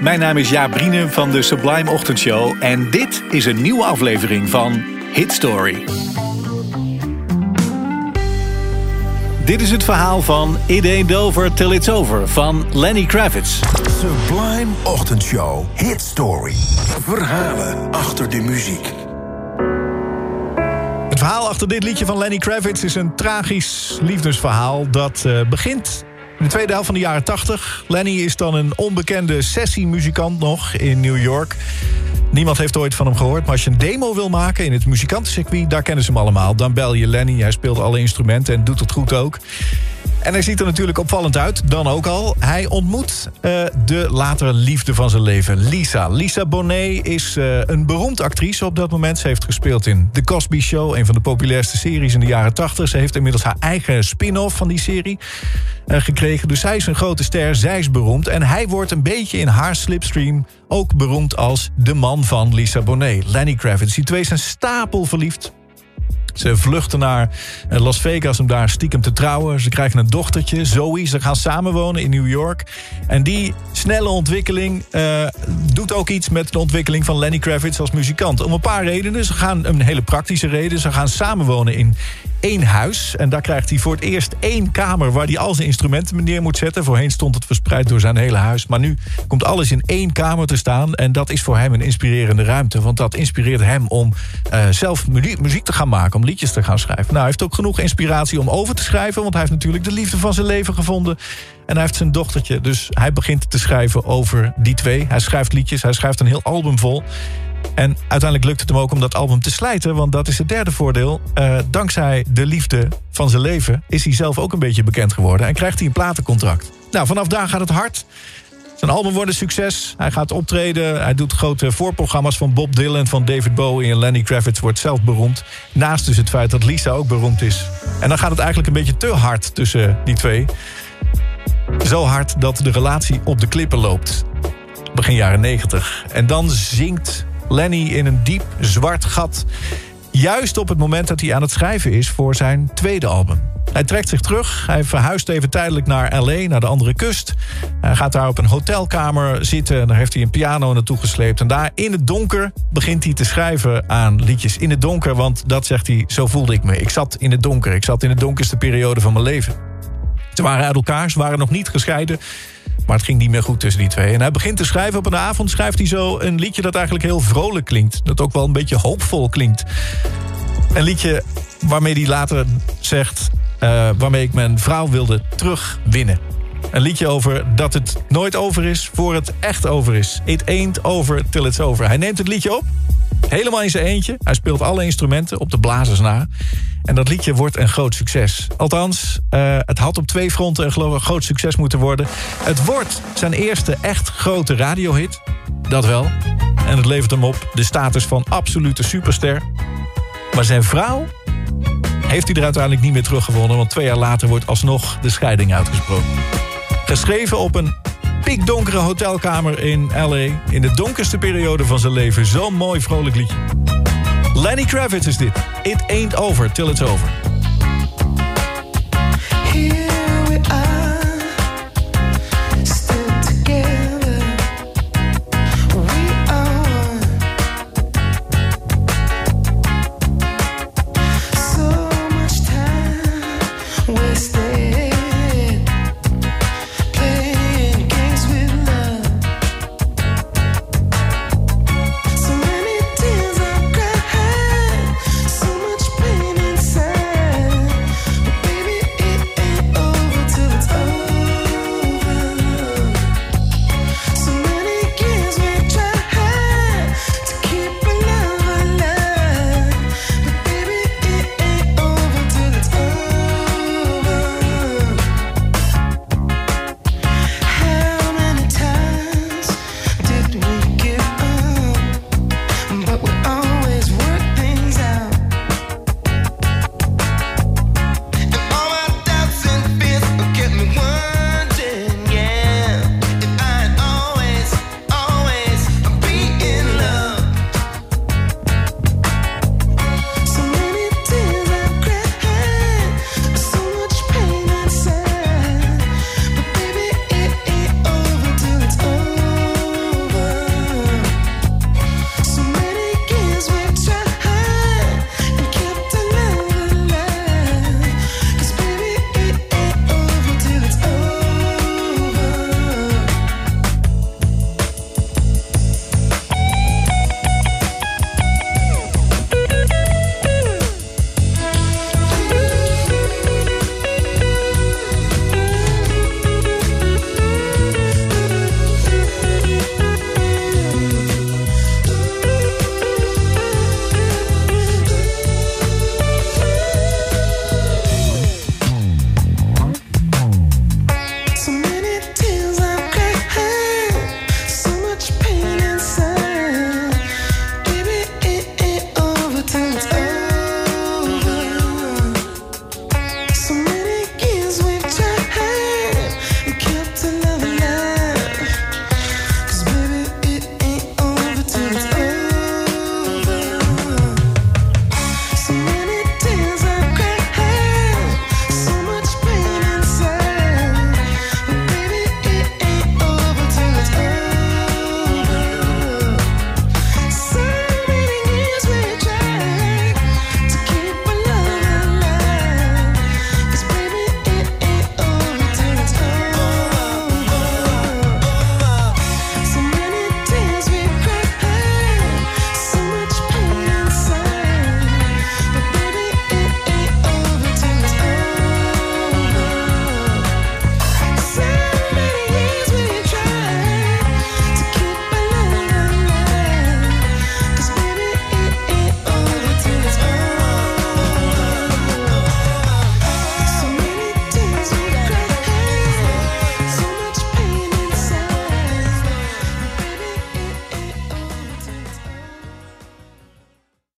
mijn naam is Jaap Brienen van de Sublime Ochtendshow... en dit is een nieuwe aflevering van Hit Story. Dit is het verhaal van It Ain't Over Till It's Over van Lenny Kravitz. Sublime Ochtendshow Hit Story. Verhalen achter de muziek. Het verhaal achter dit liedje van Lenny Kravitz is een tragisch liefdesverhaal dat uh, begint in de tweede helft van de jaren 80. Lenny is dan een onbekende sessiemuzikant nog in New York. Niemand heeft ooit van hem gehoord. Maar als je een demo wil maken in het muzikantencircuit... daar kennen ze hem allemaal. Dan bel je Lenny. Hij speelt alle instrumenten en doet het goed ook. En hij ziet er natuurlijk opvallend uit, dan ook al. Hij ontmoet uh, de latere liefde van zijn leven, Lisa. Lisa Bonet is uh, een beroemd actrice op dat moment. Ze heeft gespeeld in The Cosby Show, een van de populairste series in de jaren 80. Ze heeft inmiddels haar eigen spin-off van die serie uh, gekregen. Dus zij is een grote ster, zij is beroemd. En hij wordt een beetje in haar slipstream ook beroemd als de man van Lisa Bonet, Lenny Kravitz. Die twee zijn stapel verliefd ze vluchten naar eh, Las Vegas om daar stiekem te trouwen. Ze krijgen een dochtertje, Zoe. Ze gaan samenwonen in New York. En die snelle ontwikkeling uh, doet ook iets met de ontwikkeling van Lenny Kravitz als muzikant. Om een paar redenen. Ze gaan een hele praktische reden. Ze gaan samenwonen in één huis. En daar krijgt hij voor het eerst één kamer waar hij al zijn instrumenten neer moet zetten. Voorheen stond het verspreid door zijn hele huis. Maar nu komt alles in één kamer te staan. En dat is voor hem een inspirerende ruimte. Want dat inspireert hem om uh, zelf muziek te gaan maken. Om liedjes te gaan schrijven. Nou, hij heeft ook genoeg inspiratie om over te schrijven. Want hij heeft natuurlijk de liefde van zijn leven gevonden. En hij heeft zijn dochtertje. Dus hij begint te schrijven over die twee. Hij schrijft liedjes. Hij schrijft een heel album vol. En uiteindelijk lukt het hem ook om dat album te slijten. Want dat is het derde voordeel. Uh, dankzij de liefde van zijn leven is hij zelf ook een beetje bekend geworden. En krijgt hij een platencontract. Nou, vanaf daar gaat het hard. Zijn album wordt een succes. Hij gaat optreden. Hij doet grote voorprogramma's van Bob Dylan, van David Bowie en Lenny Kravitz wordt zelf beroemd. Naast dus het feit dat Lisa ook beroemd is. En dan gaat het eigenlijk een beetje te hard tussen die twee. Zo hard dat de relatie op de klippen loopt. Begin jaren 90. En dan zingt Lenny in een diep zwart gat. Juist op het moment dat hij aan het schrijven is voor zijn tweede album. Hij trekt zich terug. Hij verhuist even tijdelijk naar L.A., naar de andere kust. Hij gaat daar op een hotelkamer zitten. En daar heeft hij een piano naartoe gesleept. En daar in het donker begint hij te schrijven aan liedjes. In het donker, want dat zegt hij, zo voelde ik me. Ik zat in het donker. Ik zat in de donkerste periode van mijn leven. Ze waren uit elkaar, ze waren nog niet gescheiden. Maar het ging niet meer goed tussen die twee. En hij begint te schrijven. Op een avond schrijft hij zo een liedje dat eigenlijk heel vrolijk klinkt. Dat ook wel een beetje hoopvol klinkt. Een liedje waarmee hij later zegt... Uh, waarmee ik mijn vrouw wilde terugwinnen. Een liedje over dat het nooit over is voor het echt over is. It ain't over till it's over. Hij neemt het liedje op, helemaal in zijn eentje. Hij speelt alle instrumenten op de blazers na. En dat liedje wordt een groot succes. Althans, uh, het had op twee fronten een, groot succes moeten worden. Het wordt zijn eerste echt grote radiohit. Dat wel. En het levert hem op de status van absolute superster. Maar zijn vrouw heeft hij er uiteindelijk niet meer teruggevonden... want twee jaar later wordt alsnog de scheiding uitgesproken. Geschreven op een pikdonkere hotelkamer in L.A. in de donkerste periode van zijn leven. Zo'n mooi vrolijk liedje. Lenny Kravitz is dit. It ain't over till it's over.